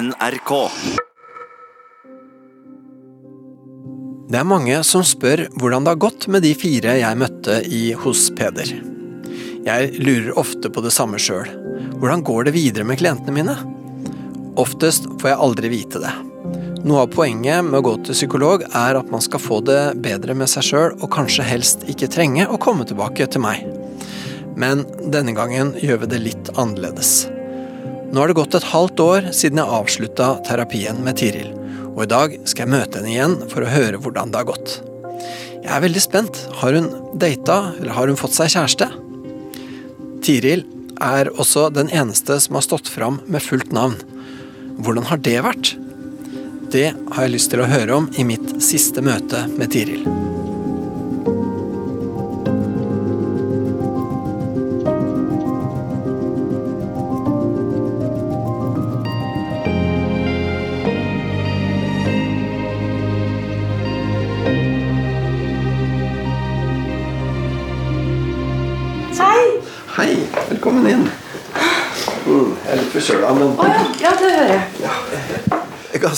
NRK. Det er mange som spør hvordan det har gått med de fire jeg møtte i hos Peder. Jeg lurer ofte på det samme sjøl. Hvordan går det videre med klientene mine? Oftest får jeg aldri vite det. Noe av poenget med å gå til psykolog er at man skal få det bedre med seg sjøl, og kanskje helst ikke trenge å komme tilbake til meg. Men denne gangen gjør vi det litt annerledes. Nå har det gått et halvt år siden jeg avslutta terapien med Tiril, og i dag skal jeg møte henne igjen for å høre hvordan det har gått. Jeg er veldig spent. Har hun data, eller har hun fått seg kjæreste? Tiril er også den eneste som har stått fram med fullt navn. Hvordan har det vært? Det har jeg lyst til å høre om i mitt siste møte med Tiril.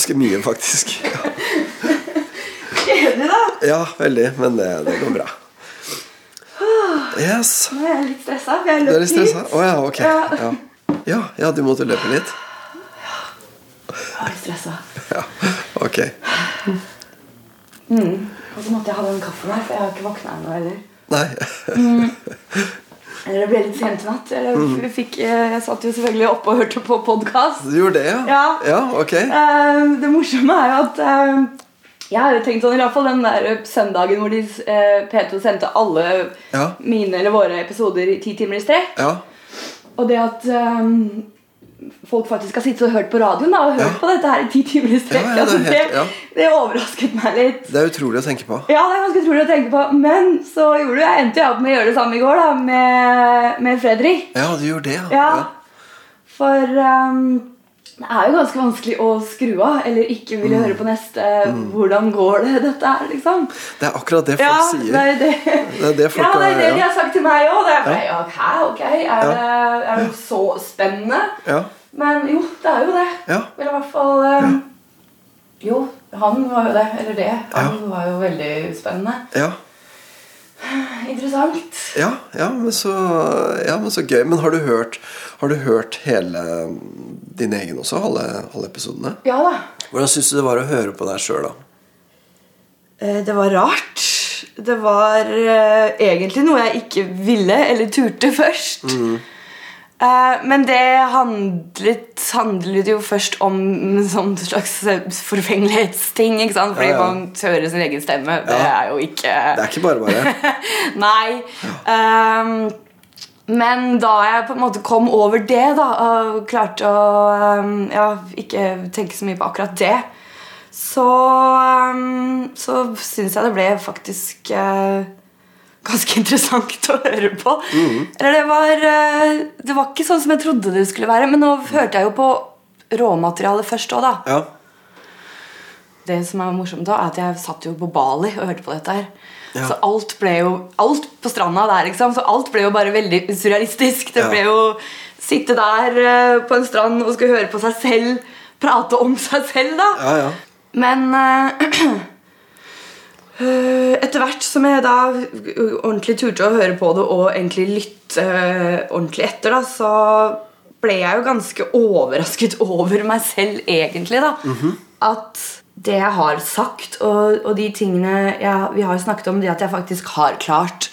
Ganske mye, faktisk. Kjedelig, da. Ja, veldig, men det, det går bra. Yes. Nå er jeg litt stressa. for Jeg er litt løp stressa? Å ja, ok. Ja. Ja. Ja, ja, du måtte løpe litt? Jeg var litt stressa. Ja, ok. Og så måtte jeg ha den kaffen her, for jeg har ikke våkna ennå heller. Nei. Eller det ble litt sent. Eller, Mm. fikk, eh, jeg satt jo selvfølgelig oppe og hørte på podkast. Du gjorde det, ja? Ja. Ja, ok. det morsomme er jo at eh, jeg har jo tenkt sånn, i hvert fall den der søndagen hvor de, eh, P2 sendte alle Ja. mine eller våre episoder i ti timer i strekk. Ja. Og det at folk faktisk har sittet og hørt på radioen da, og hørt Ja. på dette her i ti timer i strekk, Ja, ja, det altså, det, det overrasket meg litt. Det er utrolig å tenke på. Ja, det er ganske utrolig å tenke på. Men så gjorde jeg, endte jeg opp med å gjøre det samme i går da, med, med Fredrik. Ja, du gjorde det, ja. Ja. For um, det er jo ganske vanskelig å skru av eller ikke ville Mm. høre på neste. Hvordan går det, dette her, liksom? Det er akkurat det folk Ja, sier. det er det. Det er det folk ja, det er det ja. de har sagt til meg òg. Det er bare, Ja. ja. Ok, er, det, er det så spennende? Ja. Men jo, det er jo det. Ja. Eller i hvert fall um, Jo, han var jo det. Eller det. Han var jo veldig spennende. Interessant. Ja, ja, men så, ja, men så gøy. Men har du hørt, har du hørt hele mm, din egen også? Alle, alle episodene? Ja da. Hvordan syns du det var å høre på deg sjøl, da? Eh, Det var rart. Det var eh, egentlig noe jeg ikke ville eller turte først. Eh, men det handlet, handlet jo først om en sånn slags eh, forfengelighetsting. ikke sant? Fordi Ja, ja. man hører sin egen stemme. Det Ja. er jo ikke Det er ikke bare bare. Nei. Um, men da jeg på en måte kom over det, da, og klarte å um, ikke tenke så mye på akkurat det, så, um, så syns jeg det ble faktisk eh, ganske interessant å høre på. Eller det var, eh, det var ikke sånn som jeg trodde det skulle være, men nå hørte jeg jo på råmaterialet først òg, da. Ja. Det som er morsomt da, er at jeg satt jo på Bali og hørte på dette her. Ja. Så alt ble jo Alt på stranda der, liksom. Så alt ble jo bare veldig surrealistisk. Det ble jo sitte der eh, på en strand og skulle høre på seg selv prate om seg selv, da. Ja, ja. Men eh, etter hvert som jeg da ordentlig turte å høre på det og egentlig lytte eh, ordentlig etter, da, så ble jeg jo ganske overrasket over meg selv, egentlig. da At det jeg har sagt, og, og de tingene jeg, vi har snakket om, det at jeg faktisk har klart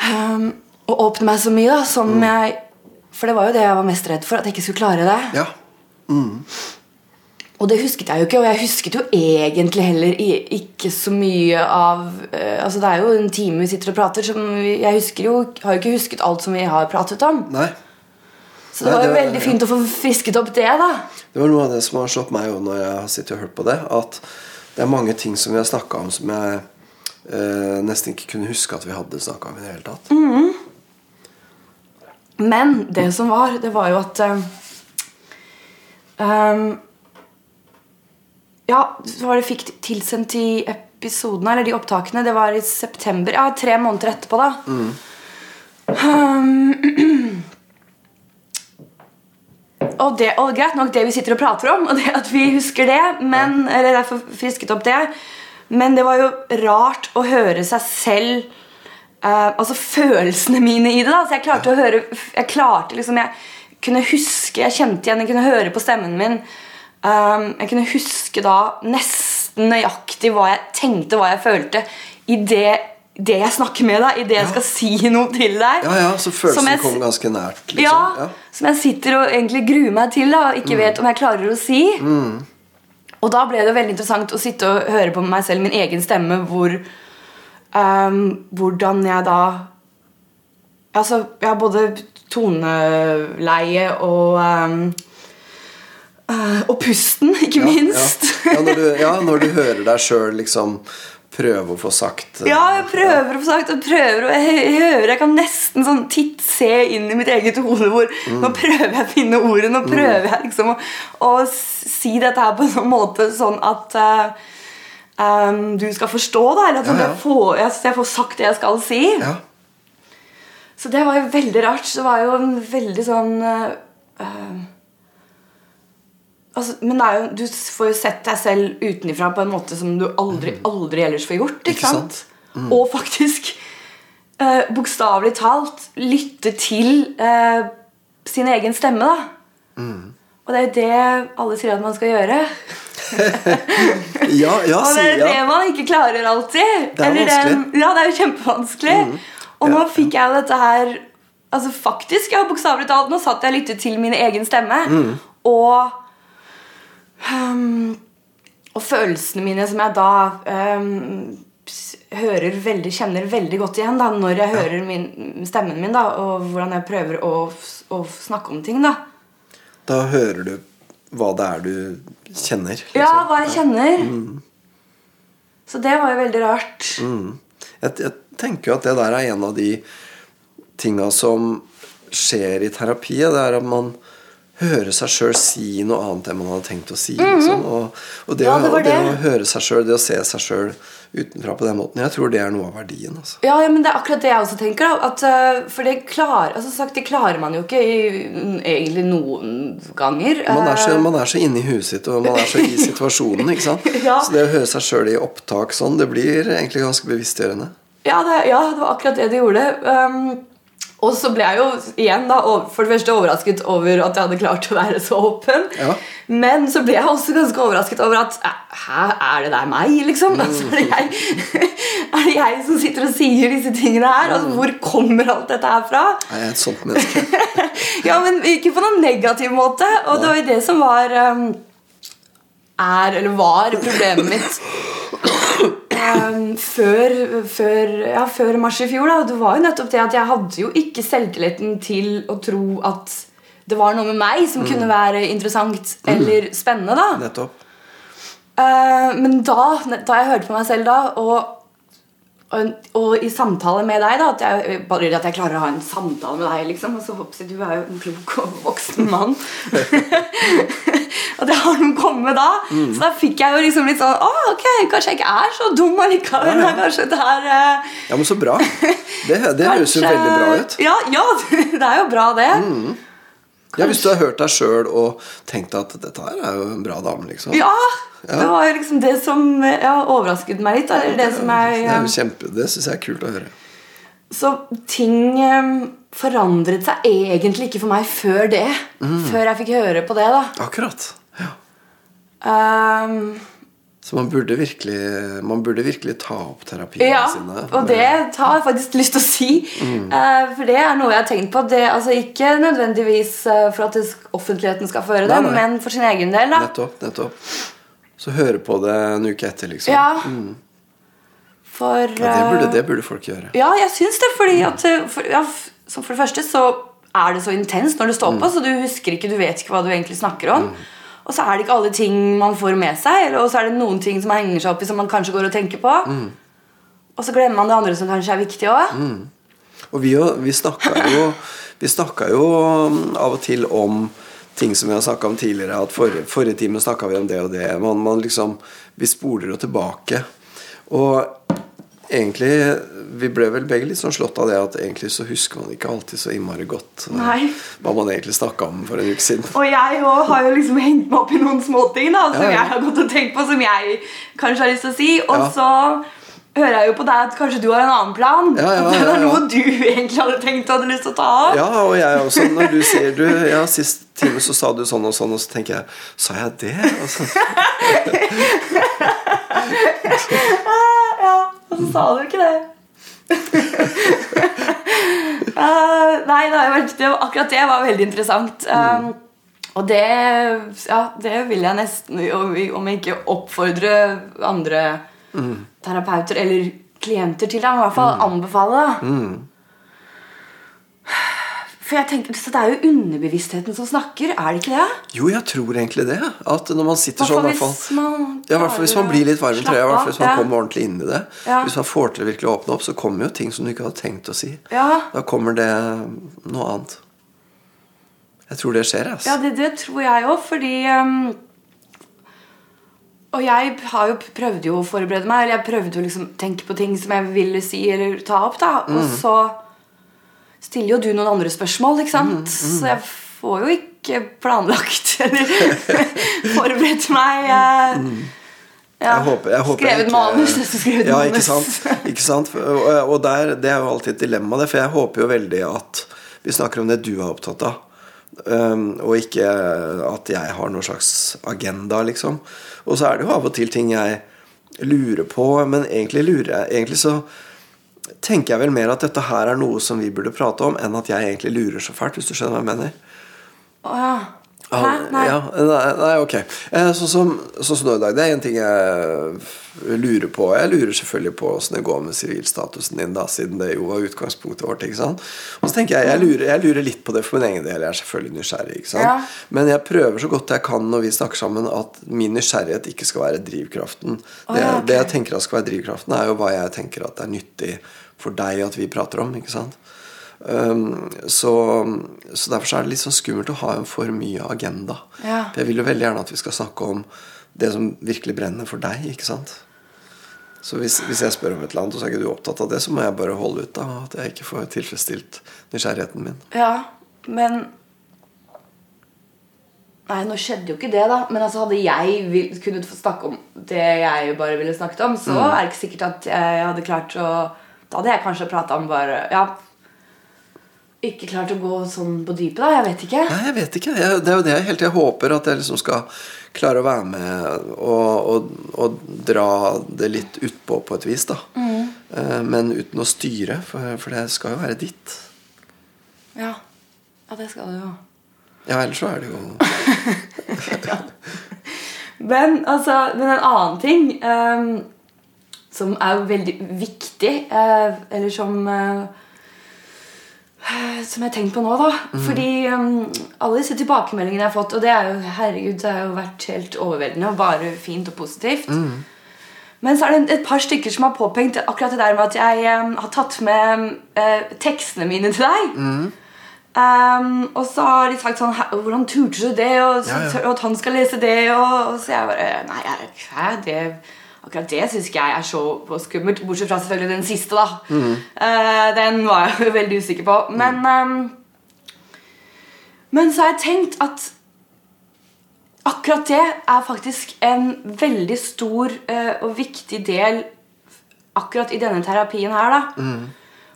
um, å åpne meg så mye, da, som jeg For det var jo det jeg var mest redd for, at jeg ikke skulle klare det. ja. Og det husket jeg jo ikke, og jeg husket jo egentlig heller ikke så mye av eh, Altså Det er jo en time vi sitter og prater, som jeg husker jo, har jo ikke husket alt som vi har pratet om. Nei. Så det Nei, var jo det- veldig fint å få frisket opp det, da. Det var noe av det som har slått meg jo når jeg har sittet og hørt på det. At det er mange ting som vi har snakka om som jeg eh, nesten ikke kunne huske at vi hadde snakka om i det hele tatt. Men det som var, det var jo at eh, ehm, Ja, så var det fikk tilsendt de episodene, eller de opptakene. Det var i september. Ja, tre måneder etterpå, da. Um, og, det, og greit nok det vi sitter og prater om, og det at vi husker det, men, eller derfor frisket opp det. Men det var jo rart å høre seg selv uh, Altså følelsene mine i det. da Så jeg klarte å høre Jeg klarte liksom Jeg kunne huske Jeg kjente igjen, jeg kunne høre på stemmen min. Um, jeg kunne huske da nesten nøyaktig hva jeg tenkte, hva jeg følte, i det, det jeg snakker med deg, i det jeg skal si noe til deg. Ja, ja, så følelsen jeg- kom ganske nært, liksom. Ja, Ja. Som jeg sitter og egentlig gruer meg til da, og ikke vet om jeg klarer å si. Og da ble det veldig interessant å sitte og høre på meg selv, min egen stemme, hvor um, Hvordan jeg da Altså, jeg har både toneleie og ehm, eh, Og pusten, ikke minst. Ja, ja, når, du, ja når du hører deg sjøl liksom prøve å få sagt eh, Ja, jeg prøver å få sagt og prøver å jeg, jeg hører Jeg kan nesten sånn titt se inn i mitt eget hode hvor Mm. nå prøver jeg å finne ordet. Nå prøver jeg liksom å, å si dette her på en sånn måte sånn at uh, Um, du skal forstå, da. Eller at Ja, ja. Jeg, får, jeg, jeg får sagt det jeg skal si. Ja. Så det var jo veldig rart. Det var jo en veldig sånn eh, eh, altså, Men jo, du får jo sett deg selv utenfra på en måte som du aldri, aldri ellers får gjort. Ikke, Ikke sant? sant? Og faktisk eh, bokstavelig talt lytte til eh, sin egen stemme. da Og det er jo det alle sier at man skal gjøre. Ja, ja, Og det er det ja. man ikke klarer alltid. Det er Eller vanskelig. Mm. ja, det er jo kjempevanskelig. Og nå fikk jeg jo dette her Altså faktisk, ja, bokstavelig talt, nå satt jeg og lyttet til min egen stemme. Mm. Og um, Og følelsene mine som jeg da um, hører veldig, kjenner veldig godt igjen da, når jeg hører min, stemmen min, da, og hvordan jeg prøver å, å snakke om ting. da Da hører du hva det er du kjenner. Liksom. Ja, hva jeg kjenner. Mm. Så det var jo veldig rart. Jeg, jeg tenker jo at det der er en av de tinga som skjer i terapi. Det er at man hører seg sjøl si noe annet enn man hadde tenkt å si. Liksom. Og, og det. Ja, det det. det. å høre seg sjøl, det å se seg sjøl utenfra på den måten, jeg tror det er noe av verdien. Altså. Ja, ja, men det er akkurat det jeg også tenker. At, uh, for det, klar, altså, sagt, det klarer man jo ikke i, egentlig noen ganger. Man er, så, Eh, man er så inne i huet sitt, og man er så i situasjonen. Ikke sant? Ja. Så det å høre seg sjøl i opptak sånn, det blir egentlig ganske bevisstgjørende. ja, det, ja, det var akkurat det det gjorde. Um, og så ble jeg jo igjen da, for det første overrasket over at jeg hadde klart å være så åpen. Ja. Men så ble jeg også ganske overrasket over at Hæ, er det der meg, liksom? Mm. Altså, er, det jeg, er det jeg som sitter og sier disse tingene her? Altså, hvor kommer alt dette her fra? Jeg er et sånt menneske. Ja, men ikke på noen negativ måte. Og det var jo det som var Er, eller var, problemet mitt um, før, før, ja, før mars i fjor. Da. Det var jo nettopp det at jeg hadde jo ikke selvtilliten til å tro at det var noe med meg som kunne være interessant eller spennende. da Nettopp. Eh, men da, da jeg hørte på meg selv da, og, og, og i samtale med deg da, at jeg, Bare at jeg klarer å ha en samtale med deg, liksom. Og så hoppsi, Du er jo en klok og voksen mann. og det har noen kommet da. Så da fikk jeg jo liksom litt sånn Å, ok, kanskje jeg ikke er så dum allikevel. Ja, ja. Kanskje det er uh... Ja, men så bra. Det, det høres jo veldig bra ut. Ja, ja, det er jo bra, det. Ja, Hvis du har hørt deg sjøl og tenkt at dette her er jo en bra dame, liksom. Ja, Det var liksom det som ja, overrasket meg litt. Eller det som jeg det er jo kjempe, det syns jeg er kult å høre. Så ting eh, forandret seg egentlig ikke for meg før det. Før jeg fikk høre på det. da Akkurat. Ja. Ehm, Så man burde virkelig Man burde virkelig ta opp terapiene Ja, sine. og det har jeg faktisk lyst til å si. Mm. for det er noe jeg har tenkt på. Det, altså Ikke nødvendigvis eh, for at offentligheten skal få høre det, Nei, nei. men for sin egen del. da Nettopp. nettopp Så høre på det en uke etter, liksom. Ja. For Ja, det, burde, eh, det burde folk gjøre. Ja, jeg syns det. Fordi at eh, for, ja, for det første så er det så intenst når det står på, så du husker ikke, du vet ikke hva du egentlig snakker om. Og så er det ikke alle ting man får med seg, eller- og så er det noen ting som man henger seg opp i som man kanskje går og tenker på. Og så glemmer man det andre som kanskje er viktig òg. Og vi, vi snakka jo jo um, av og til om ting som vi har snakka om tidligere. At forrige, forrige time snakka vi om det og det. Man, man liksom Vi spoler jo tilbake. Og egentlig Vi ble vel begge litt sånn slått av det at egentlig så husker man ikke alltid så innmari godt eh, Nei. hva man egentlig snakka om for en uke siden. Og jeg òg har jo liksom hengt meg opp i noen småting da, som Ja, ja. jeg har gått og tenkt på, som jeg kanskje har lyst til å si. Og Ja. så hører jeg jo på deg at kanskje du har en annen plan. Ja, ja, At det er noe du egentlig hadde tenkt og hadde lyst til å ta opp. Ja, og jeg også. Når du sier du, ja, Sist time så sa du sånn og sånn, og så tenker jeg Sa jeg det? Altså, Ja, og så sa du ikke det. uh, nei, det har jo vært, det, akkurat det var veldig interessant. Um, og det, ja, det vil jeg nesten, om jeg ikke oppfordre andre terapeuter eller klienter til, da, i hvert fall anbefale. da. For jeg tenker, så Det er jo underbevisstheten som snakker, er det ikke det? jo, jeg tror egentlig det. At når man sitter sånn, i hvert fall man, Ja, Hvis man blir litt varm i trøya, hvert hvis man Ja. kommer ordentlig inn i det. Ja. Hvis man får til å virkelig åpne opp, så kommer jo ting som du ikke hadde tenkt å si. Ja. Da kommer det noe annet. Jeg tror det skjer. Altså. Ja, det, det tror jeg òg, fordi um, Og jeg har jo prøvde jo å forberede meg. Eller jeg prøvde å liksom tenke på ting som jeg ville si eller ta opp. da Og Mm. så stiller jo du noen andre spørsmål, ikke Mm, sant? Så jeg får jo ikke planlagt eller forberedt meg. eh, ja, Mm. Jeg håper, jeg håper skrevet manus. nesten skrevet ja, manus. ikke sant? Ikke sant? Og der, det er jo alltid et dilemma, det, for jeg håper jo veldig at vi snakker om det du er opptatt av. Um, og ikke at jeg har noen slags agenda, liksom. Og så er det jo av og til ting jeg lurer på, men egentlig lurer jeg Egentlig så tenker jeg vel mer at dette her er noe som vi burde prate om, enn at jeg egentlig lurer så fælt, hvis du skjønner hva jeg mener. Å ja. Hæ? Nei. Ja, nei, nei, ok. Sånn som, sånn som nå i dag, det er en ting jeg lurer på. Jeg lurer selvfølgelig på åssen det går med sivilstatusen din, da, siden det jo var utgangspunktet vårt. ikke sant? Og så tenker jeg, jeg lurer, jeg lurer litt på det for min egen del. Jeg er selvfølgelig nysgjerrig. ikke sant? Ja. Men jeg prøver så godt jeg kan når vi snakker sammen, at min nysgjerrighet ikke skal være drivkraften. Det, ja, okay. det jeg tenker at skal være drivkraften, er jo hva jeg tenker at er nyttig for deg at vi prater om. ikke sant? Um, så, så derfor så er det litt sånn skummelt å ha en for mye agenda. Ja. For jeg vil jo veldig gjerne at vi skal snakke om det som virkelig brenner for deg. ikke sant? Så hvis, hvis jeg spør om et eller annet, og så er ikke du opptatt av det, så må jeg bare holde ut da, at jeg ikke får tilfredsstilt nysgjerrigheten min. Ja, men Nei, nå skjedde jo ikke det, da. Men altså, hadde jeg kunnet få snakke om det jeg bare ville snakket om, så er det ikke sikkert at jeg hadde klart å Da hadde jeg kanskje prata om bare Ja, ikke klart å gå sånn på dypet, da. Jeg vet ikke. Nei, jeg vet ikke. Jeg, det er jo det jeg helt jeg håper at jeg liksom skal klare å være med og, og, og dra det litt utpå på et vis, da. Mm. Men uten å styre, for, for det skal jo være ditt. Ja, ja det skal det jo. Ja, ellers så er det jo Men, altså, men en annen ting um, som er veldig viktig, uh, eller som eh, som jeg har tenkt på nå, da. Fordi um, alle disse tilbakemeldingene jeg har fått, og det er jo, herregud, det har jo vært helt overveldende og bare fint og positivt. Men så er det et par stykker som har påpekt akkurat det der med at jeg um, har tatt med eh, tekstene mine til deg. Ehm, og så har de sagt sånn Hvordan turte du det? Og, så, Ja, ja. og at han skal lese det. Og, og så jeg bare Nei, jeg, det, akkurat det syns jeg er så skummelt. Bortsett fra selvfølgelig den siste, da. Eh, den var jeg jo veldig usikker på. Men, um, men så har jeg tenkt at akkurat det er faktisk en veldig stor uh, og viktig del akkurat i denne terapien her. da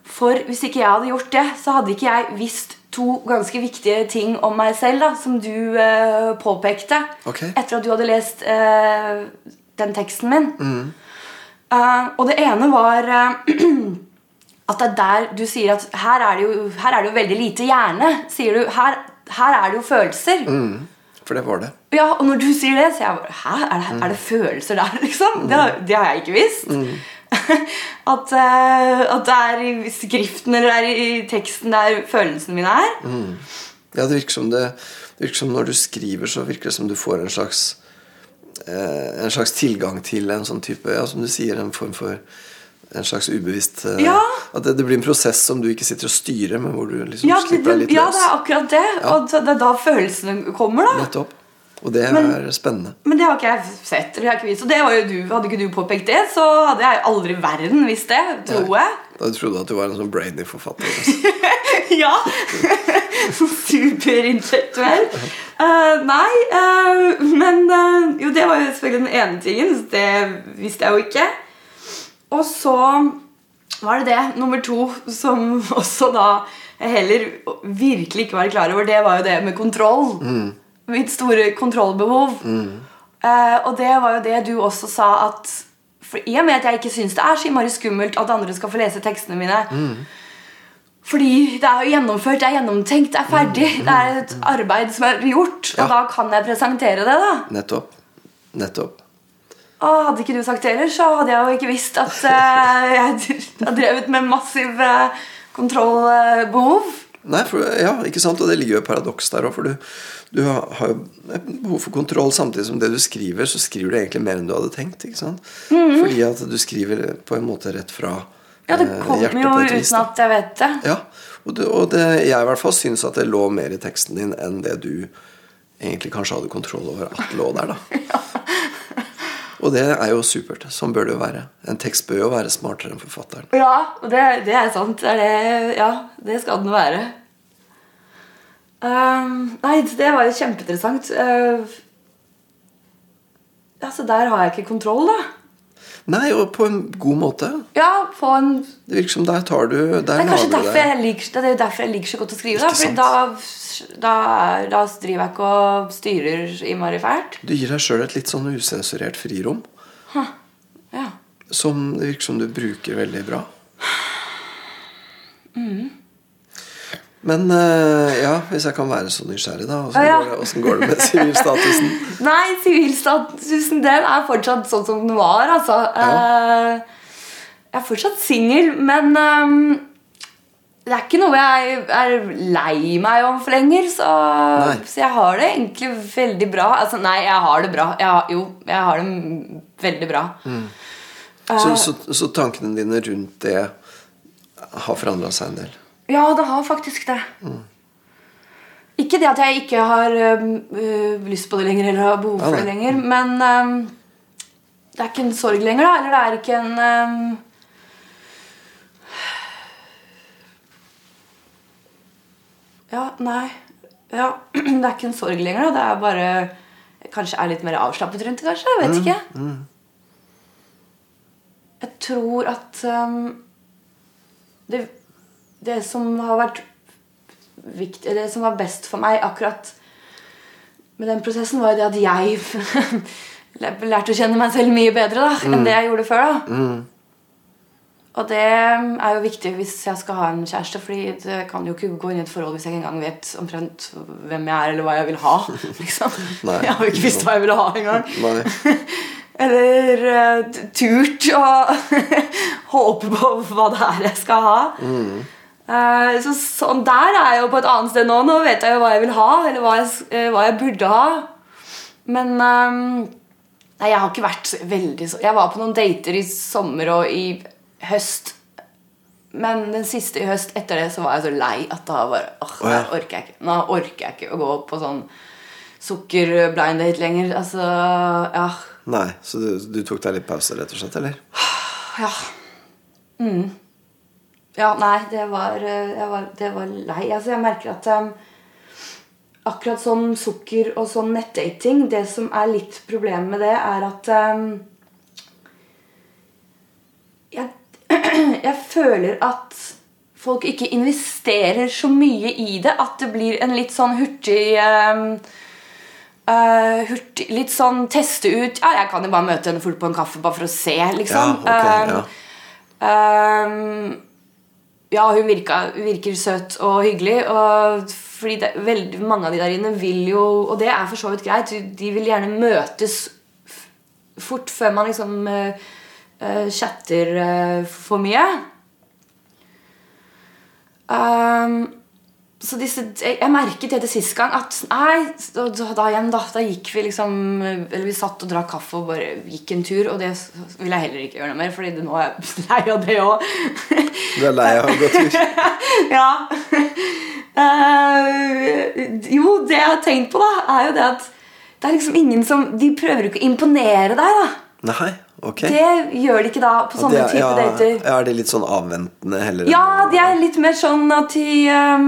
For hvis ikke jeg hadde gjort det, så hadde ikke jeg visst to ganske viktige ting om meg selv, da, som du uh, påpekte okay. etter at du hadde lest eh, den teksten min. Eh, og det ene var uh, at det er der du sier at her er det jo, her er det jo veldig lite hjerne. sier du. Her, her er det jo følelser. For det var det. Ja, og når du sier det, så jeg bare Hæ? Er det, er det følelser der, liksom? Det, har- det har jeg ikke visst. at, uh, at det er i skriften eller det er i teksten der følelsene mine er. Ja, det virker som det, det virker som når du skriver, så virker det som du får en slags En slags tilgang til en sånn type Ja, som du sier, en form for en slags ubevisst eh, Ja. At det, det blir en prosess som du ikke sitter og styrer, men hvor du liksom Ja, slipper deg litt ja, det er akkurat det. Og det er da følelsene kommer, da. Nettopp. Og det er spennende. Men det har ikke jeg sett. eller har ikke vist, og det var jo du, Hadde ikke du påpekt det, så hadde jeg aldri i verden visst det. Tror jeg. Da trodde du at du var en sånn Brainy-forfatter. Altså. ja! Superintellektuell. Uh, nei, uh, men uh, Jo, det var jo selvfølgelig den ene tingen. så Det visste jeg jo ikke. Og så var det det. Nummer to, som også da jeg heller virkelig ikke var klar over, det var jo det med kontroll. Mm. Mitt store kontrollbehov. Eh, og det var jo det du også sa at for I og med at jeg ikke syns det er så innmari skummelt at andre skal få lese tekstene mine Fordi det er jo gjennomført, det er gjennomtenkt, det er ferdig. Det er et arbeid som er gjort. Ja. Og da kan jeg presentere det. da Nettopp. Nettopp. og Hadde ikke du sagt det ellers, så hadde jeg jo ikke visst at uh, jeg har drevet med massiv uh, kontrollbehov. Nei, for, ja, ikke sant? Og det ligger jo et paradoks der òg. For du, du har jo behov for kontroll samtidig som det du skriver, så skriver du egentlig mer enn du hadde tenkt. sant? Fordi at du skriver på en måte rett fra Ja, det eh, kommer hjertet jo vis, uten at jeg vet det. Ja, og, det, og det, jeg i hvert fall syns at det lå mer i teksten din enn det du egentlig kanskje hadde kontroll over at lå der. da Og det er jo supert. Sånn bør det jo være. En tekst bør jo være smartere enn forfatteren. Ja, det, det er sant. Det det, ja, det skal den være. Ehm, nei, det var jo kjempeinteressant. Uh, altså, der har jeg ikke kontroll, da. Nei, og på en god måte. Ja, på en Det virker som der tar du Der Det er kanskje derfor jeg liker, det er derfor jeg liker så godt å skrive. Da, Fordi da, da, da driver jeg ikke og styrer innmari fælt. Du gir deg sjøl et litt sånn usensurert frirom. Ja. Som det virker som du bruker veldig bra. Mm. Men eh, ja, hvis jeg kan være så nysgjerrig, da. Åssen Ja, ja. går, går det med sivilstatusen? Nei, sivilstatusen den er fortsatt sånn som den var, altså. Eh, jeg er fortsatt singel, men um, det er ikke noe jeg er lei meg om for lenger. Så, så jeg har det egentlig veldig bra. Altså, nei, jeg har det bra. Jeg, har- jo, jeg har det veldig bra. Så, så, så tankene dine rundt det har forandra seg en del? Ja, det har faktisk det. Ikke det at jeg ikke har øh, lyst på det lenger eller har behov for det lenger, men øhm, det er ikke en sorg lenger, da. Eller det er ikke en øhm, Ja, nei. Ja, det er ikke en sorg lenger, da. Det er bare Kanskje er litt mer avslappet rundt det, kanskje. Jeg vet ikke. Jeg tror at det, det som har vært viktig, det som var best for meg akkurat med den prosessen, var jo det at jeg lærte å kjenne meg selv mye bedre da, enn det jeg gjorde før. da. Og det er jo viktig hvis jeg skal ha en kjæreste, Fordi det kan jo ikke gå inn i et forhold hvis jeg ikke engang vet omtrent hvem jeg er, eller hva jeg vil ha. liksom. Jeg har jo ikke visst hva jeg ville ha engang. Eller uh, turt å håpe på hva det er jeg skal ha. Eh, så sånn der er jeg jo på et annet sted nå. Nå vet jeg jo hva jeg vil ha, eller hva jeg, eh, hva jeg burde ha. Men eh, Nei, jeg har ikke vært veldig så Jeg var på noen dater i sommer og i høst. Men den siste i høst etter det så var jeg så lei at da bare åh, oh, ja. orker jeg ikke Nå orker jeg ikke å gå på sånn sukker-blind date lenger. Altså, ja Nei, Så du, du tok deg litt pause, rett og slett? eller? Ja. Mm. Ja, nei, det var, eh, var, det var lei. Altså, jeg merker at um, akkurat sånn sukker og sånn nettdating Det som er litt problemet med det, er at um, jeg, jeg føler at folk ikke investerer så mye i det. At det blir en litt sånn hurtig um, uh, hurtig, litt sånn teste ut Ja, jeg kan jo bare møte henne fort på en kaffe bare for å se, liksom. Ja, ok, ja. Um, ja, hun virka, virker søt og hyggelig. Og fordi det, veldig mange av de der inne vil jo Og det er for så vidt greit. De vil gjerne møtes fort før man liksom uh, uh, chatter uh, for mye. Um, så disse, jeg, jeg merket etter sist gang at Nei, da, da- igjen, da. Da gikk vi liksom Eller vi satt og drakk kaffe og bare gikk en tur. Og det vil jeg heller ikke gjøre noe mer, Fordi det, nå er jeg lei av det òg. Du er lei av å gå tur? ja. Uh, jo, det jeg har tenkt på, da, er jo det at det er liksom ingen som De prøver ikke å imponere deg, da. Nei, ok. Det gjør de ikke da på sånne typer er- type ja, dater. Er de litt sånn avventende heller? Ja, de er litt mer sånn at de um,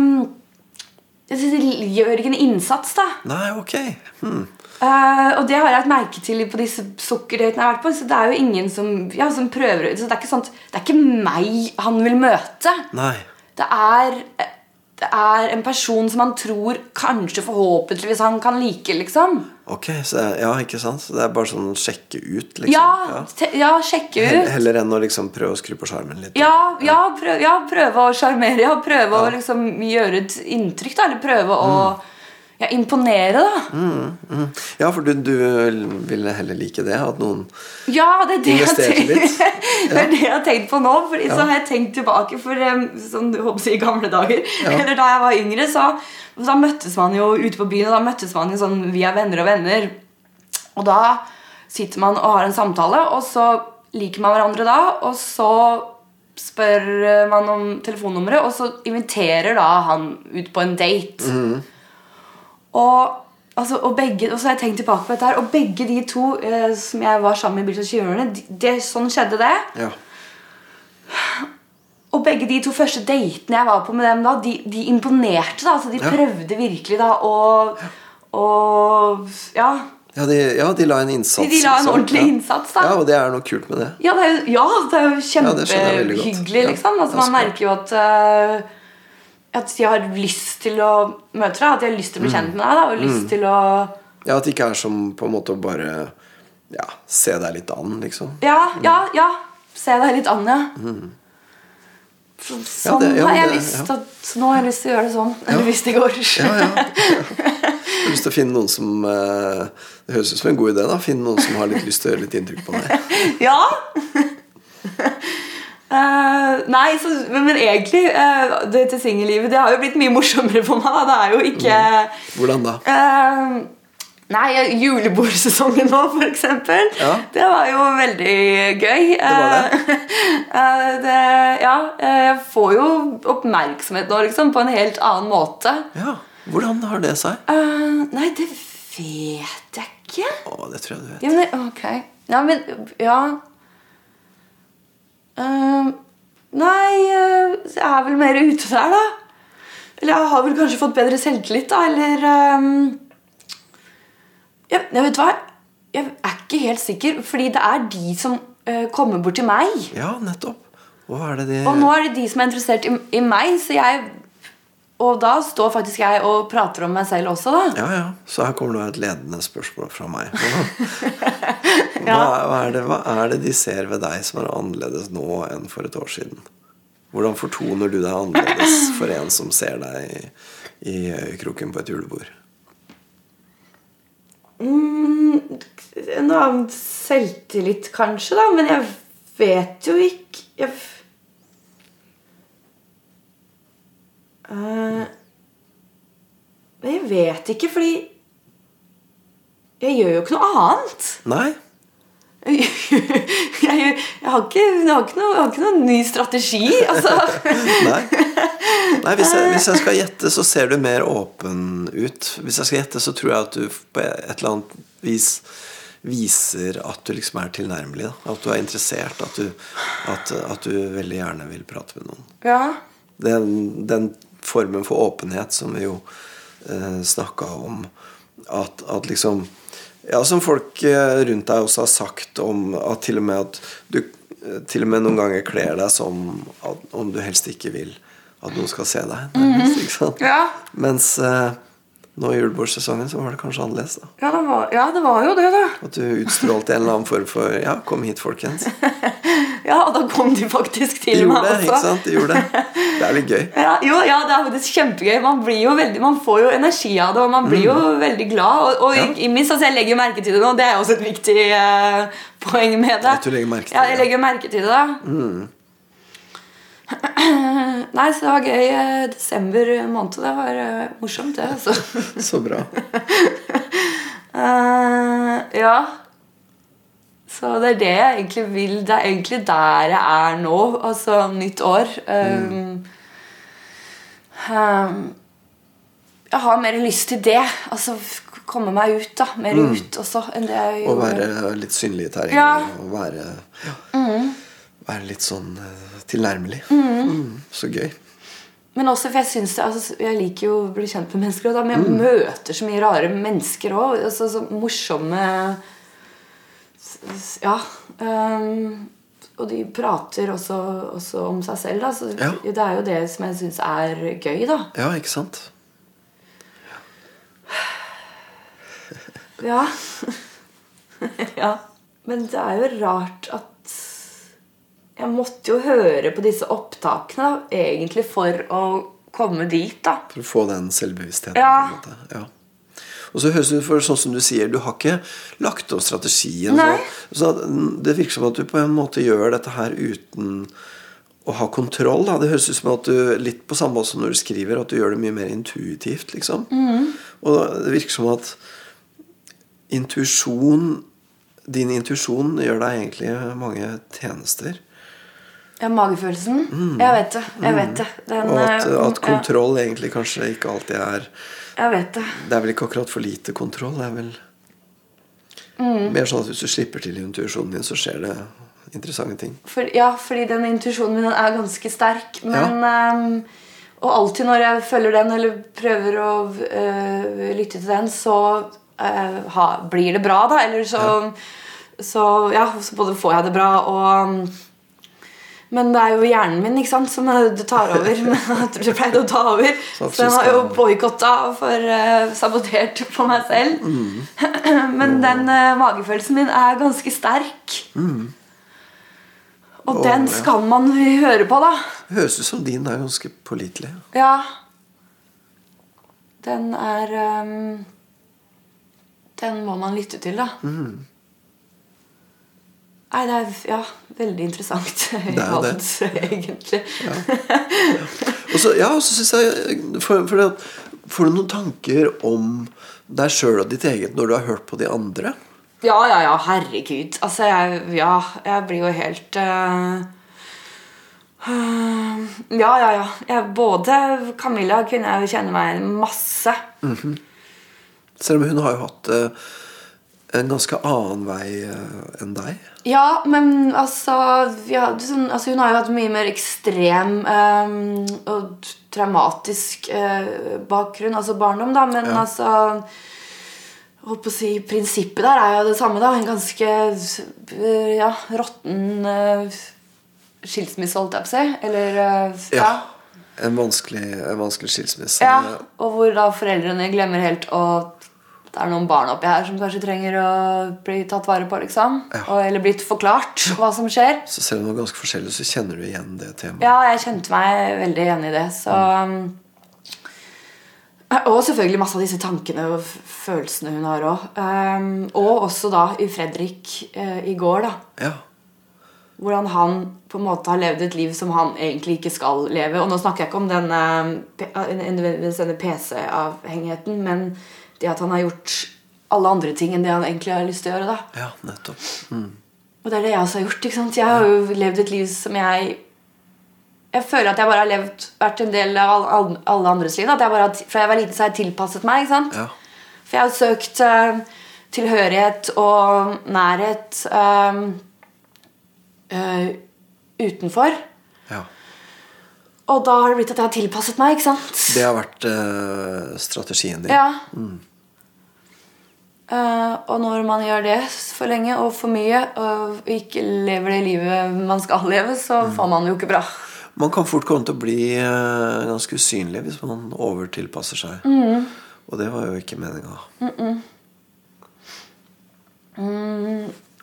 gjør ikke en innsats, da. Nei, ok. Hmm. Uh, og det har jeg et merke til på disse sukkerdatene jeg har vært på. Så det er jo ingen som, ja, som prøver så det er, ikke sånt, det er ikke meg han vil møte. Nei. Det er, det er en person som han tror kanskje forhåpentligvis han kan like, liksom. Ok, så ja, ikke sant? Så det er bare sånn sjekke ut, liksom? Ja, ja sjekke ut. Heller enn å liksom prøve å skru på skjermen litt? Ja, ja, prøv, ja prøve å sjarmere. Ja, prøve å liksom gjøre et inntrykk, da. Eller prøve å ja, imponere, da. Mm. Ja, for du, du ville heller like det? At noen Ja, det er det Investerte litt? litt. det er det jeg har tenkt på nå. Fordi så har jeg tenkt tilbake for sånn, jeg håper i gamle dager. Eller da jeg var yngre, så da møttes man jo ute på byen. Og da møttes man jo sånn via venner og venner. Og da sitter man og har en samtale, og så liker man hverandre da. Og så spør man om telefonnummeret, og så inviterer da han ut på en date. Og, altså, og, begge, og så har jeg tenkt tilbake på dette her Og begge de to eh, som jeg var sammen med i og Tjuverne, de- sånn skjedde det. Ja. Og begge de to første datene jeg var på med dem da, de, de imponerte. da, altså De Ja. prøvde virkelig da å å- Ja. Ja, de, ja, de la en innsats. De la en ordentlig ja. innsats, da. Ja, og det er noe kult med det. Ja, det er jo, kjempehyggelig, liksom. Altså, man merker jo at eh, At de har lyst til å møte deg. At de har lyst til å bli Mm. kjent med deg. Da, og lyst til å Ja, At det ikke er som på en måte å bare ja, se deg litt an, liksom. Ja, ja, ja. Se deg litt an, ja. Så, sånn det- ja, har jeg det- lyst ja. til Nå har jeg lyst til å gjøre det sånn. Eller hvis det går. Ja, ja. ja. Jeg har lyst til å finne noen som eh, Det høres ut som en god idé. da Finne noen som har litt lyst til å gjøre litt inntrykk på deg. Ja! Eh, nei, så, men, men egentlig uh, Det til singellivet Det har jo blitt mye morsommere for meg. da. Det er jo ikke Hvordan da? Uh, Nei, julebordsesongen nå, for eksempel. Ja. Det var jo veldig gøy. var det. Det, ja, jeg får jo oppmerksomhet nå, liksom, på en helt annen måte. Ja, Hvordan har det seg? Nei, det vet jeg ikke. Å, det tror jeg du vet. Ja, men, det- ok. Ja, men Ja. Eh, nei, eh, jeg er vel mer ute der, da. Eller jeg har vel kanskje fått bedre selvtillit, da. Eller um, jeg, jeg vet hva Jeg er ikke helt sikker, fordi det er de som uh, kommer bort til meg. Ja, nettopp. Er det de Og nå er det de som er interessert i, i meg, så jeg Og da står faktisk jeg og prater om meg selv også, da. Ja, ja. Så her kommer nå et ledende spørsmål fra meg. Hva, hva, er det, hva er det de ser ved deg som er annerledes nå enn for et år siden? Hvordan fortoner du deg annerledes for en som ser deg i, i øyekroken på et julebord? Mm, en annen selvtillit, kanskje, da. Men jeg vet jo ikke Jeg Eh, Men jeg vet ikke, fordi Jeg gjør jo ikke noe annet. Nei? Jeg, jeg, jeg, har, ikke, jeg, har, ikke noe, har ikke noen ny strategi. Altså. Nei, Nei hvis, hvis jeg skal gjette, så ser du mer åpen ut. Hvis jeg skal gjette, så tror jeg at du på et eller annet vis viser at du liksom er tilnærmelig. Da. At du er interessert. At du, at, at du veldig gjerne vil prate med noen. Ja. Den, den formen for åpenhet som vi jo eh, snakka om at, at liksom Ja, som folk eh, rundt deg også har sagt om at til og med at du eh, til og med noen ganger kler deg som at, om du helst ikke vil at noen skal se deg. nærmest, sant? Ja. Mens eh, nå i julebordsesongen så var det kanskje annerledes. da Ja, det var, ja, det var jo det, da. At du utstrålte en eller annen form for Ja, kom hit, folkens. Ja, og da kom de faktisk De til gjorde meg det, også. ikke sant? De gjorde det. Det er litt gøy. Ja, jo, ja, det er faktisk kjempegøy. Man, blir jo veldig, man får jo energi av det, og man blir jo veldig glad. Og, og Ja. ikke minst, altså, jeg legger merke til det nå. Det er også et viktig uh, poeng med det. At du legger merke til det. ja, jeg legger merke til det. Nei, så det var gøy. eh, Desember måned. Det var eh, morsomt, det. altså. Så bra. uh, ja. Så det er det jeg egentlig vil. Det er egentlig der jeg er nå. Altså nytt år. Um, um, jeg har mer lyst til det. Altså komme meg ut, da. Mer ut også enn det jeg gjorde. Å være litt synlig i terrenget. Ja. Og være, ja, være litt sånn eh, tilnærmelig. Mm, så gøy. Men også for jeg synes altså, jeg liker jo å bli kjent med mennesker. Men jeg møter så mye rare mennesker òg. Altså, så morsomme Ja. Um, og de prater også, også om seg selv. Da. Så Ja. Det er jo det som jeg syns er gøy, da. Ja, ikke sant? Ja. ja. Men det er jo rart at Jeg måtte jo høre på disse opptakene egentlig for å komme dit, da. For å få den selvbevisstheten. Ja. Ja. Og så høres det ut for sånn som du sier, du har ikke lagt opp strategien. Nei. Så, så det virker som at du på en måte gjør dette her uten å ha kontroll. Da. Det høres ut som at du litt på samme måte som når du skriver, at du gjør det mye mer intuitivt. liksom. Og det virker som at intuisjon Din intuisjon gjør deg egentlig mange tjenester. Ja, magefølelsen. Jeg vet det. Jeg vet det. Den, Og at, eh, at kontroll egentlig kanskje ikke alltid er Jeg vet det. Det er vel ikke akkurat for lite kontroll. Det er vel Mm. mer sånn at hvis du slipper til intuisjonen din, så skjer det interessante ting. For, ja, fordi den intuisjonen min er ganske sterk. Men ehm, Og alltid når jeg følger den, eller prøver å uh, lytte til den, så uh, ha, blir det bra, da. Eller så Så ja, så både får jeg det bra og men det er jo hjernen min ikke sant, som det tar over. Men jeg pleide å ta over. Så den har jo boikotta for uh, sabotert på meg selv. Mm. Men den uh, magefølelsen min er ganske sterk. Og oh, den skal ja. man høre på, da. Det høres ut som din er ganske pålitelig. Ja. Den er um, Den må man lytte til, da. Mm. Nei, det er ja, veldig interessant Det er jo det. egentlig. Og så, ja, og så synes jeg for, for det, Får du noen tanker om deg sjøl og ditt eget når du har hørt på de andre? Ja, ja, ja, herregud. Altså, jeg, ja, jeg blir jo helt uh, Ja, ja, ja. Jeg, både Camilla kunne jeg jo kjenne meg masse. Selv om hun har jo hatt eh, en ganske annen vei eh, enn deg. Ja, men altså, ja, sånn, altså Hun har jo hatt mye mer ekstrem um, og traumatisk uh, bakgrunn, altså barndom, da. Men Ja. altså holdt på å si, Prinsippet der er jo det samme. da En ganske uh, ja, råtten uh, skilsmisse, holdt jeg på å si. Eller uh, ja. En vanskelig, en vanskelig skilsmisse. Ja, og hvor da foreldrene glemmer helt at det er noen barn oppi her som kanskje trenger å bli tatt vare på. liksom Ja. og, Eller blitt forklart hva som skjer. Så selv om det er ganske forskjellig, så kjenner du igjen det temaet. Ja, jeg kjente meg veldig igjen i det. Så mm. Og selvfølgelig masse av disse tankene og følelsene hun har òg. Um, og også da i Fredrik uh, i går, da. Ja. Hvordan han på en måte har levd et liv som han egentlig ikke skal leve. Og nå snakker jeg ikke om denne, denne PC-avhengigheten, men det at han har gjort alle andre ting enn det han egentlig har lyst til å gjøre. da. ja, nettopp. Mm. Og det er det jeg også har gjort. ikke sant? Jeg har jo levd et liv som jeg Jeg føler at jeg bare har levd, vært en del av all- all- alle andres liv. At jeg bare, fra jeg var liten, så har jeg tilpasset meg. ikke sant? Ja. For jeg har søkt uh, tilhørighet og nærhet uh, uh, utenfor. ja. Og da har det blitt at jeg har tilpasset meg. ikke sant? Det har vært strategien din. Ja. Eh, og når man gjør det for lenge og for mye, og ikke lever det livet man skal leve, så får man det jo ikke bra. Man kan fort komme til å bli uh, ganske usynlig hvis man overtilpasser seg. Mm. Og det var jo ikke meninga.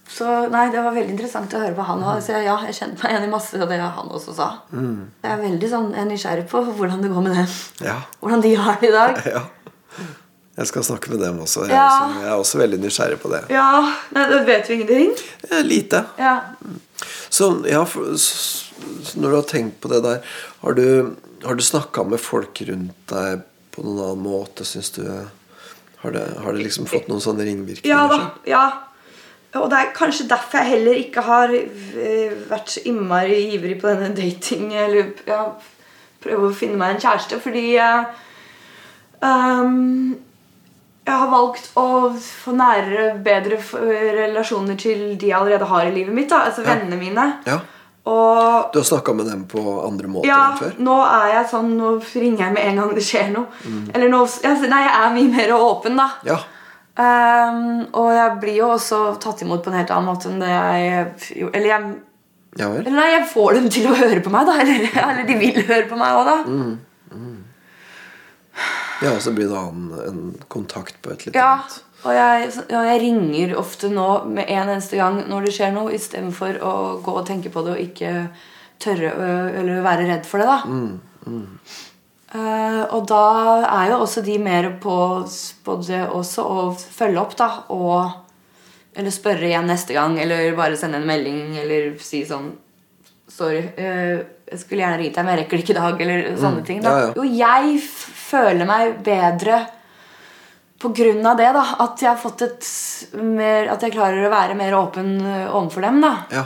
Så nei, det var veldig interessant å høre på han. Og, så ja, jeg kjente meg igjen i masse av det han også sa. Jeg er veldig sånn, jeg er nysgjerrig på hvordan det går med dem. Ja. Hvordan de har det i dag. ja. Jeg skal snakke med dem også. Jeg, Ja. er også. jeg er også veldig nysgjerrig på det. Ja, nei, det vet vi ingenting. Lite. Ja. Så, ja, når du har tenkt på det der, har du, har du snakka med folk rundt deg på noen annen måte, syns du? Har det, har det liksom fått noen sånne ringvirkninger? Ja da. ja. Og det er kanskje derfor jeg heller ikke har eh, vært så innmari ivrig på denne dating Eller ja, prøve å finne meg en kjæreste, fordi ehm, jeg har valgt å få nærere, bedre relasjoner til de jeg allerede har i livet mitt. da Altså Ja. vennene mine. Ja. Og Du har snakka med dem på andre måter ja, enn før? nå er jeg sånn Nå ringer jeg med en gang det skjer noe. Mm. Eller nå Nei, jeg er mye mer åpen, da. Ja. Um, og jeg blir jo også tatt imot på en helt annen måte enn det jeg Eller jeg Ja eller nei, jeg får dem til å høre på meg, da. Eller, eller de vil høre på meg òg, da. Mm. Ja, og så blir det annen en kontakt på et Ja, annet og jeg, og jeg ringer ofte nå med en eneste gang når det skjer noe, istedenfor å gå og tenke på det og ikke tørre eller være redd for det. da Eh, Og da er jo også de mer på, på det også å følge opp, da. Og eller spørre igjen neste gang, eller bare sende en melding, eller si sånn Sorry, eh, jeg skulle gjerne ringt deg, men jeg rekker det ikke i dag. Eller sånne ting. da ja, ja. Jo, jeg føler meg bedre på grunn av det. da At jeg har fått et mer At jeg klarer å være mer åpen ø, overfor dem. da Ja.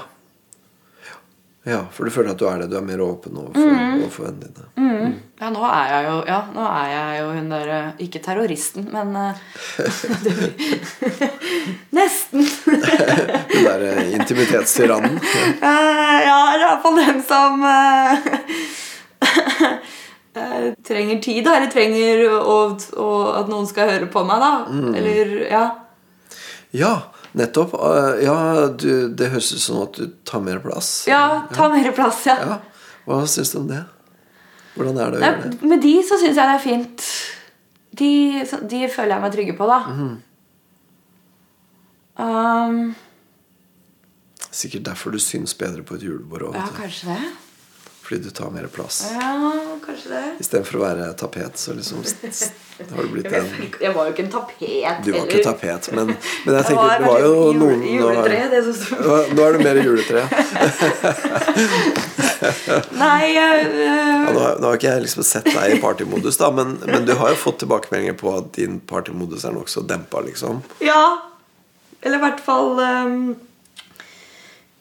Ja, for du føler at du er det. Du er mer åpen overfor, Mm. overfor vennene dine. Ja, nå er jeg jo Ja, nå er jeg jo hun der Ikke terroristen, men ø, Nesten. Den der eh, intimitetstyrannen. ja, ja, eller i hvert fall den som eh, eh, trenger tid, da. Eller trenger å, å, at noen skal høre på meg, da. Mm. Eller Ja. Ja, nettopp. Eh, Ja, du, det høres ut som at du tar mer plass. ja ta mer plass, ja. Ja. Hva syns du om det? Hvordan er det å gjøre det? Med de så syns jeg det er fint. De, de føler jeg meg trygge på, da. Mm. um, Sikkert derfor du syns bedre på et julebord ja, kanskje det. Fordi du tar mer plass. Ja, kanskje det. Istedenfor å være tapet, så liksom har du blitt en Jeg var jo ikke en tapet. Du var ikke tapet, men, men jeg tenker det var jo noen juletre, det som sto. nå er du mer juletre. Nei øh, Ja, nå, har- nå har ikke jeg liksom sett deg i partymodus, da, men, men du har jo fått tilbakemeldinger på at din partymodus er nokså dempa, liksom. Ja. Eller i hvert fall i-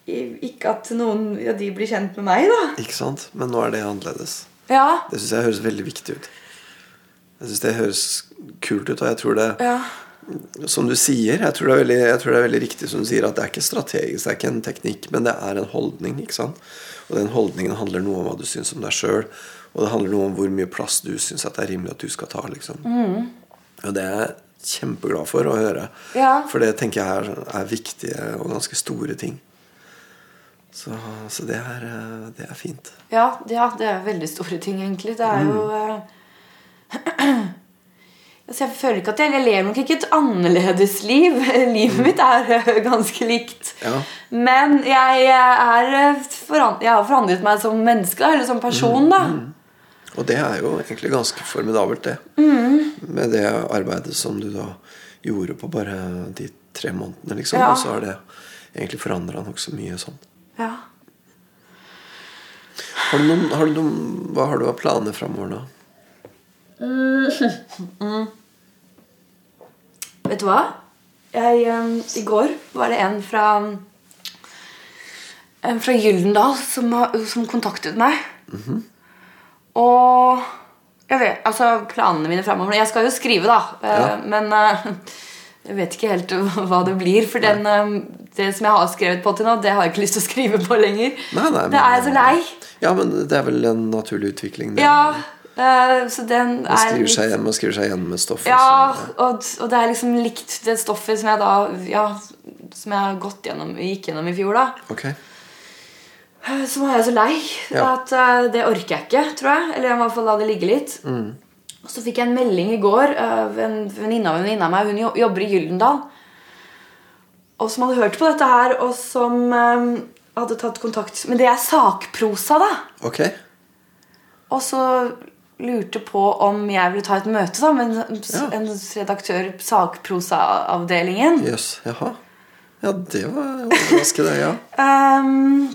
Ikke at noen ja, de blir kjent med meg, da. Ikke sant? Men nå er det annerledes. Ja. Det syns jeg høres veldig viktig ut. Jeg syns det høres kult ut, og jeg tror det ja. Som du sier, jeg tror, det er veldig, jeg tror det er veldig riktig som du sier, at det er ikke strategisk, det er ikke en teknikk, men det er en holdning. ikke sant? Og den holdningen handler noe om hva du syns om deg sjøl, og det handler noe om hvor mye plass du syns det er rimelig at du skal ta. liksom. Og det er jeg kjempeglad for å høre, Ja. for det tenker jeg er, er viktige og ganske store ting. Så, så det, er, eh, det er fint. Ja, ja, det er veldig store ting, egentlig. Det er jo øh, altså, Jeg føler ikke at jeg, jeg lever nok ikke et annerledes liv. Livet mitt er øh, ganske likt. Ja. Men jeg, er, øh, jeg har forandret meg som menneske, eller som person. da Og det er jo egentlig ganske formidabelt, det. Med det arbeidet som du da gjorde på bare de tre månedene, liksom. Ja. Og så har det egentlig forandra nokså mye sånn. Ja. Har du noen, har du noen, hva har du av planer framover nå? Vet du hva? Jeg, um, I går var det en fra En fra Gyldendal som, som kontaktet meg. Og jeg vet, altså Planene mine framover Jeg skal jo skrive, da. eh, Ja. Men eh, jeg vet ikke helt hva det blir. For den, eh, det som jeg har skrevet på til nå, det har jeg ikke lyst til å skrive på lenger. Nei, nei, det er jeg så lei. Ja, men det er vel en naturlig utvikling. Det. Ja, eh, så den Man er skriver seg igjen, man skriver seg igjen med stoffet. Ja, og, og det er liksom likt det stoffet som jeg da Ja, som jeg har gått gjennom, gikk gjennom i fjor, da. Ok. Så var jeg så lei Ja. at uh, det orker jeg ikke, tror jeg. Eller jeg må i hvert fall la det ligge litt. Mm. Så fikk jeg en melding i går av en venninne av en venninne av meg. Hun jobber i Gyldendal. Og som hadde hørt på dette her, og som eh, hadde tatt kontakt Men det er sakprosa, da. Ok. Og så lurte på om jeg ville ta et møte da med en, Ja. en redaktør på sakprosaavdelingen. Jøss. Jaha. Ja, det var overraskende, ja. Um,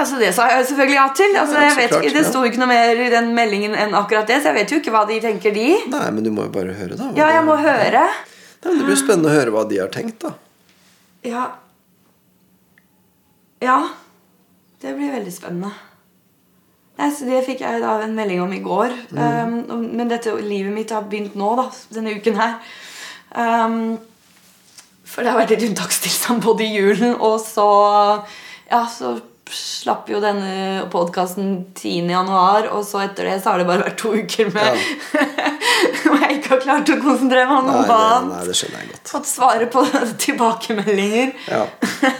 altså Det sa jeg selvfølgelig ja til. Altså, Ja, vet klart, Det sto ikke noe mer i den meldingen enn akkurat det, så jeg vet jo ikke hva de tenker, de. Nei, men du må jo bare høre, da. Ja, jeg må høre. Nei, men det blir jo spennende å høre hva de har tenkt, da. Ja. Ja. Det blir veldig spennende. Nei, så Det fikk jeg da en melding om i går. Um, men dette livet mitt har begynt nå, da, denne uken her. Um, for det har vært litt unntakstilstand både i julen, og så Ja, så slapp jo denne podkasten 10. januar, og så etter det så har det bare vært to uker med hvor jeg ikke har klart å konsentrere meg om noe annet. nei, det skjønner jeg godt. Fått svare på tilbakemeldinger. Ja.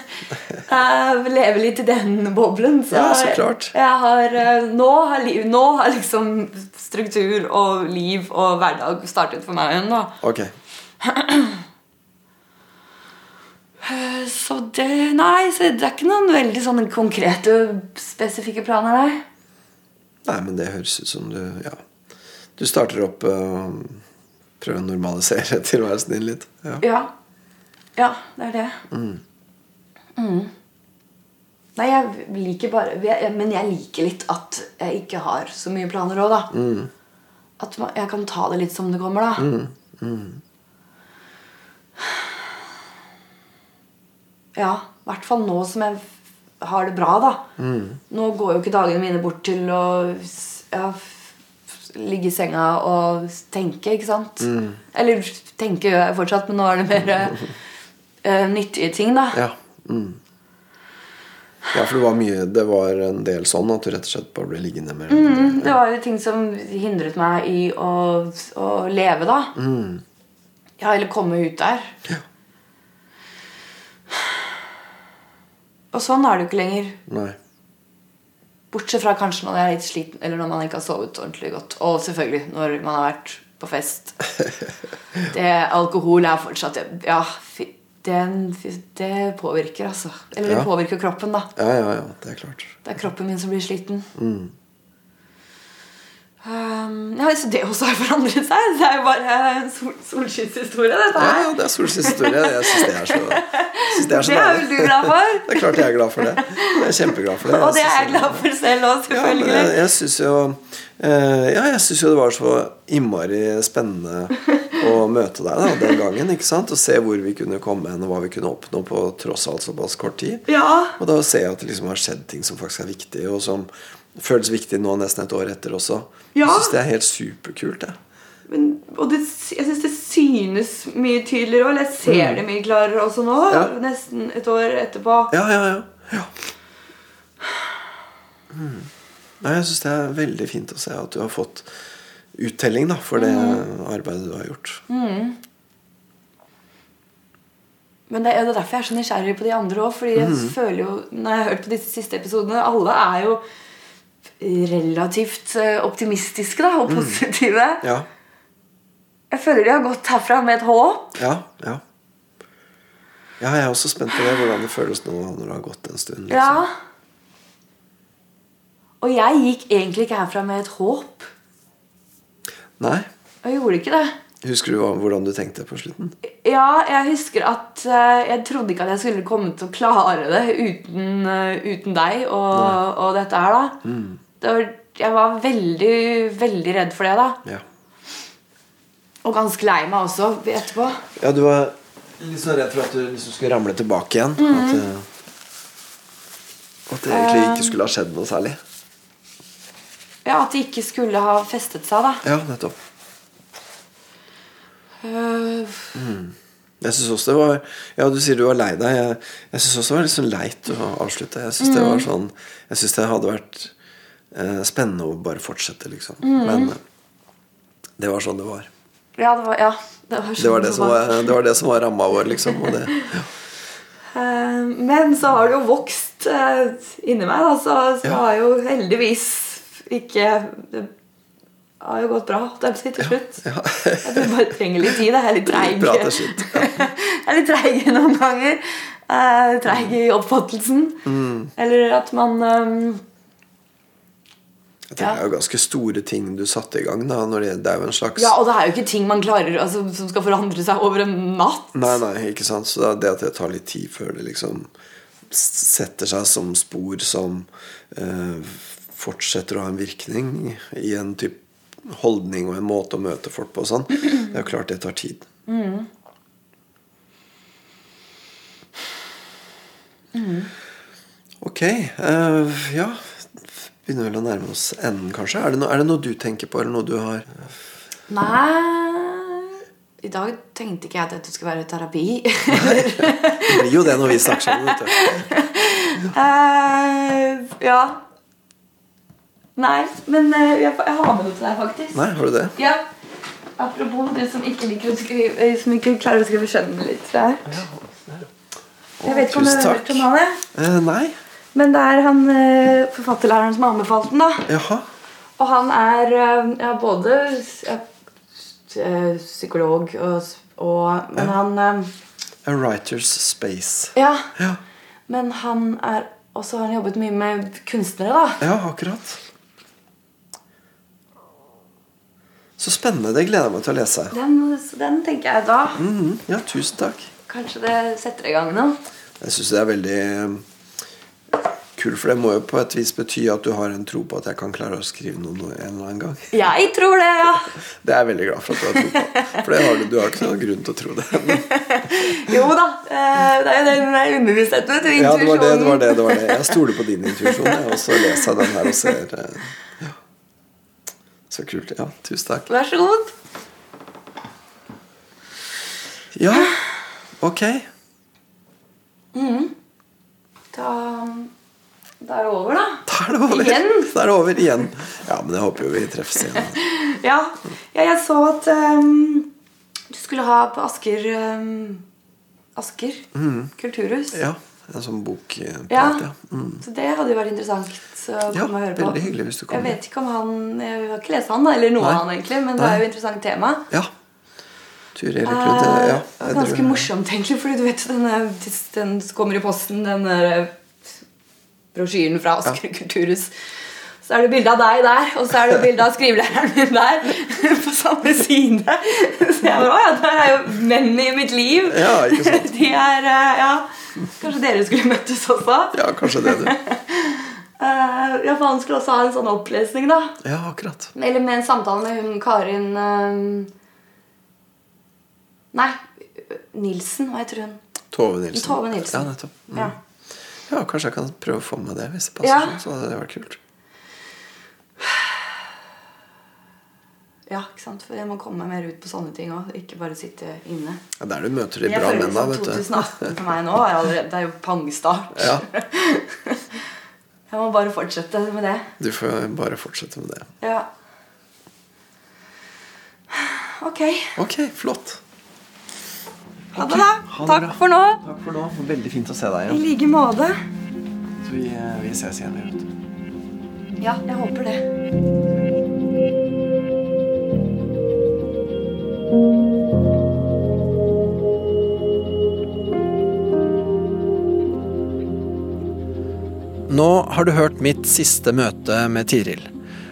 Jeg lever litt i den boblen. Så, Ja, så klart. Jeg har, eh, nå, har liv, nå har liksom struktur og liv og hverdag startet for meg igjen. da. Ok. Eh, Så det Nei, så det er ikke noen veldig sånne konkrete, spesifikke planer, nei. Nei, men det høres ut som du Ja. Du starter opp uh, Prøver å normalisere tilværelsen din litt. Ja. Ja. Ja, det er det. Mm. Nei, jeg liker bare Men jeg liker litt at jeg ikke har så mye planer òg, da. At jeg kan ta det litt som det kommer, da. Ja, i hvert fall nå som jeg har det bra, da. Nå går jo ikke dagene mine bort til å ja, ligge i senga og tenke, ikke sant? Eller tenke gjør jeg fortsatt, men nå er det mer uh, nyttige ting, da. Ja. Mm. ja, for det var mye Det var en del sånn at du rett og slett bare ble liggende med Mm, det var jo ting som hindret meg i å, å leve, da. Ja, eller komme ut der. Ja. Og sånn er det jo ikke lenger. Nei. Bortsett fra kanskje når jeg er litt sliten, eller når man ikke har sovet ordentlig godt. Og selvfølgelig når man har vært på fest. Det, alkohol er fortsatt Ja, fy- det påvirker, altså. Eller det Ja. påvirker kroppen, da. Ja, ja, ja. Det er klart. Det er kroppen min som blir sliten. Um, ja, så det også har forandret seg. Det er jo bare en sol solskinnshistorie, dette Ja, her. ja, det er solskinnshistorie. Jeg syns det er så, synes det er så Det er vel du glad for? Det er klart jeg er glad for det. Jeg er kjempeglad for det. Og det er jeg glad for selv òg, Ja, selvfølgelig. jeg, jeg syns jo eh, Ja, jeg syns jo det var så innmari spennende å møte deg da, den gangen. ikke sant? Og se hvor vi kunne komme hen, og hva vi kunne oppnå på tross alt såpass kort tid. Ja. Og da ser jeg at det liksom har skjedd ting som faktisk er viktige, og som føles viktig nå nesten et år etter også. Ja. Jeg syns det er helt superkult. Jeg. Men, og det, jeg syns det synes mye tydeligere, og jeg ser det mye klarere også nå. Ja. Nesten et år etterpå. Ja, ja, ja. ja. Mm. Nei, jeg syns det er veldig fint å se at du har fått uttelling da, for det arbeidet du har gjort. Men det er jo derfor jeg er så nysgjerrig på de andre òg. Fordi jeg føler jo, når jeg har hørt på disse siste episodene, alle er jo relativt eh, optimistiske da, og positive. Ja, Jeg føler de har gått herfra med et håp. ja, ja. Ja, jeg er også spent på det, hvordan det føles nå når det har gått en stund. Liksom. Ja. Og jeg gikk egentlig ikke herfra med et håp. Nei? Jeg gjorde ikke det. Husker du hvordan du tenkte på slutten? Ja, jeg husker at eh, jeg trodde ikke at jeg skulle komme til å klare det uten, eh, uten deg og, og dette her, da. Det var, jeg var veldig, veldig redd for det, da. Ja. Og ganske lei meg også etterpå. Ja, du var litt så redd for at du liksom skulle ramle tilbake igjen. At, eh, at det egentlig ikke skulle ha skjedd noe særlig. Ja, At det ikke skulle ha festet seg, da. Ja, nettopp. Eh, Jeg synes også det var Ja, du sier du var lei deg. Jeg, jeg syns også det var litt sånn leit å avslutte. Jeg syns det var sånn Jeg synes det hadde vært spennende å bare fortsette, liksom. Men eh, det var sånn det var. ja, det var, ja, det var, sånn Det var det som var, det var, det som var ramma vår, liksom. Og det, ja. Eh, Men så har det jo vokst eh, inni meg, da, så, så Ja. har jo heldigvis ikke Det har jo gått bra på til slutt. ja. Jeg tror bare trenger litt tid. Jeg er litt treig. Jeg er litt treig noen ganger. Eh, treig i oppfattelsen. Mm. Eller at man eh, tenker Det er jo ganske store ting du satte i gang. da det, det er jo en slags Ja, og det er jo ikke ting man klarer altså, som skal forandre seg over en natt. Nei, nei, ikke sant Så det at det tar litt tid før det liksom setter seg som spor som eh, fortsetter å ha en virkning i en type holdning og en måte å møte folk på og sånn. Det er jo klart det tar tid. Ok. Uh, ja. Begynner vel å nærme oss enden, kanskje. Er det, no, er det noe du tenker på, eller noe du har Nei I dag tenkte ikke jeg at dette skulle være terapi. Det blir jo det når vi snakker sammen. vet du. uh, ja. Nei, men uh, jeg, jeg har med noe til deg, faktisk. Nei, har du det? Ja. Apropos du som ikke skrive eh, Som ikke klarer å skrive skjønnlitteratur. Jeg vet ikke om du har hørt om han. Eh, nei. Men det er han eh, forfatterlæreren som har anbefalt den. da Jaha. Og han er eh, ja, både ja, eh, psykolog og, og Men han eh, A Writer's Space. Ja. Ja, Men han er Og så har han jobbet mye med kunstnere, da. ja akkurat. Så spennende. Det gleder jeg meg til å lese. Den, den tenker jeg da. Mhm, Ja, tusen takk. Kanskje det setter i gang noe. Jeg syns det er veldig kult, for det må jo på et vis bety at du har en tro på at jeg kan klare å skrive noe noe- en eller annen gang. Jeg tror det, ja. Det er jeg veldig glad for at du har tro på. For det har du, du har ikke noen grunn til å tro det. Jo da. eh, Det er jo den underbevisstheten. vet du, Ja, det var det, det var det, det var det. Jeg stoler på din intuisjon, og så leser jeg den her og ser eh, ja. Så kult. Ja, tusen takk. Vær så god. Ja, ok. Da, da er det over, da. Da er det over. Igjen? Da er det over igjen. Ja, men jeg håper jo vi treffes igjen. Ja, ja jeg så at um, du skulle ha på Asker um, Asker kulturhus. Ja, en sånn bokprat, Ja. ja. Mm. Så det hadde jo vært interessant å komme og høre på. veldig hyggelig hvis du kommer. Jeg vet ikke om han Jeg har ikke lest han, eller noe Nei. av han, egentlig, men det er jo et interessant tema. Ja. Turer, Eh, ja. ganske morsomt, egentlig, fordi du vet den, den kommer i posten, den der brosjyren fra Asker kulturhus. Så er det bilde av deg der, og så er det bilde av skrivelæreren min der. På samme side. Så jeg bare, «Å ja, der er jo mennene i mitt liv. Ja, ikke sant? De er, eh, ja Kanskje dere skulle møttes også? Ja, kanskje det, du. Eh, ja, for Han skulle også ha en sånn opplesning, da. Ja, akkurat. Eller med en samtale med hun Karin eh, Nei, Nilsen. Hva heter hun? Tove Nilsen. Tove Nilsen. Ja, nettopp. Mm. Ja. Ja, kanskje jeg kan prøve å få med det hvis det passer Ja. sånn. Så hadde det vært kult. ja, ikke sant? For jeg må komme meg mer ut på sånne ting òg. Ikke bare sitte inne. Ja, der du møter de Jeg bra mennene, liksom vet du. 2018 for meg nå er allerede, det er jo pangstart. Ja, Jeg må bare fortsette med det. du får bare fortsette med det. Ja. Ok. Ok, flott. Ha det, da. Takk for nå. Takk for nå. Veldig fint å se deg I like måte. Så vi, eh, vi ses igjen. vi, vet du. Ja, jeg håper det. Nå har du hørt mitt siste møte med Tiril.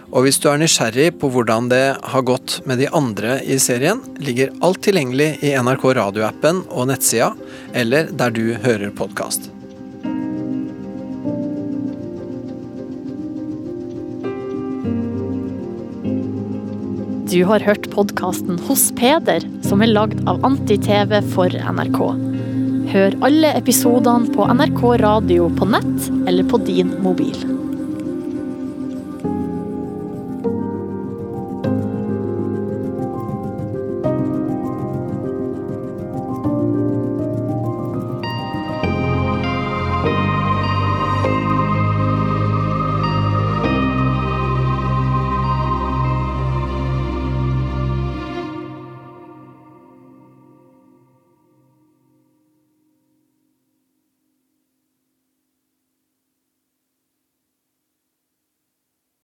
Og hvis du er nysgjerrig på hvordan det har gått med de andre i serien, ligger alt tilgjengelig i NRK radioappen og nettsida, eller der du hører podkast. Du har hørt podkasten Hos Peder, som er lagd av Anti-TV for NRK. Hør alle episodene på NRK radio på nett eller på din mobil.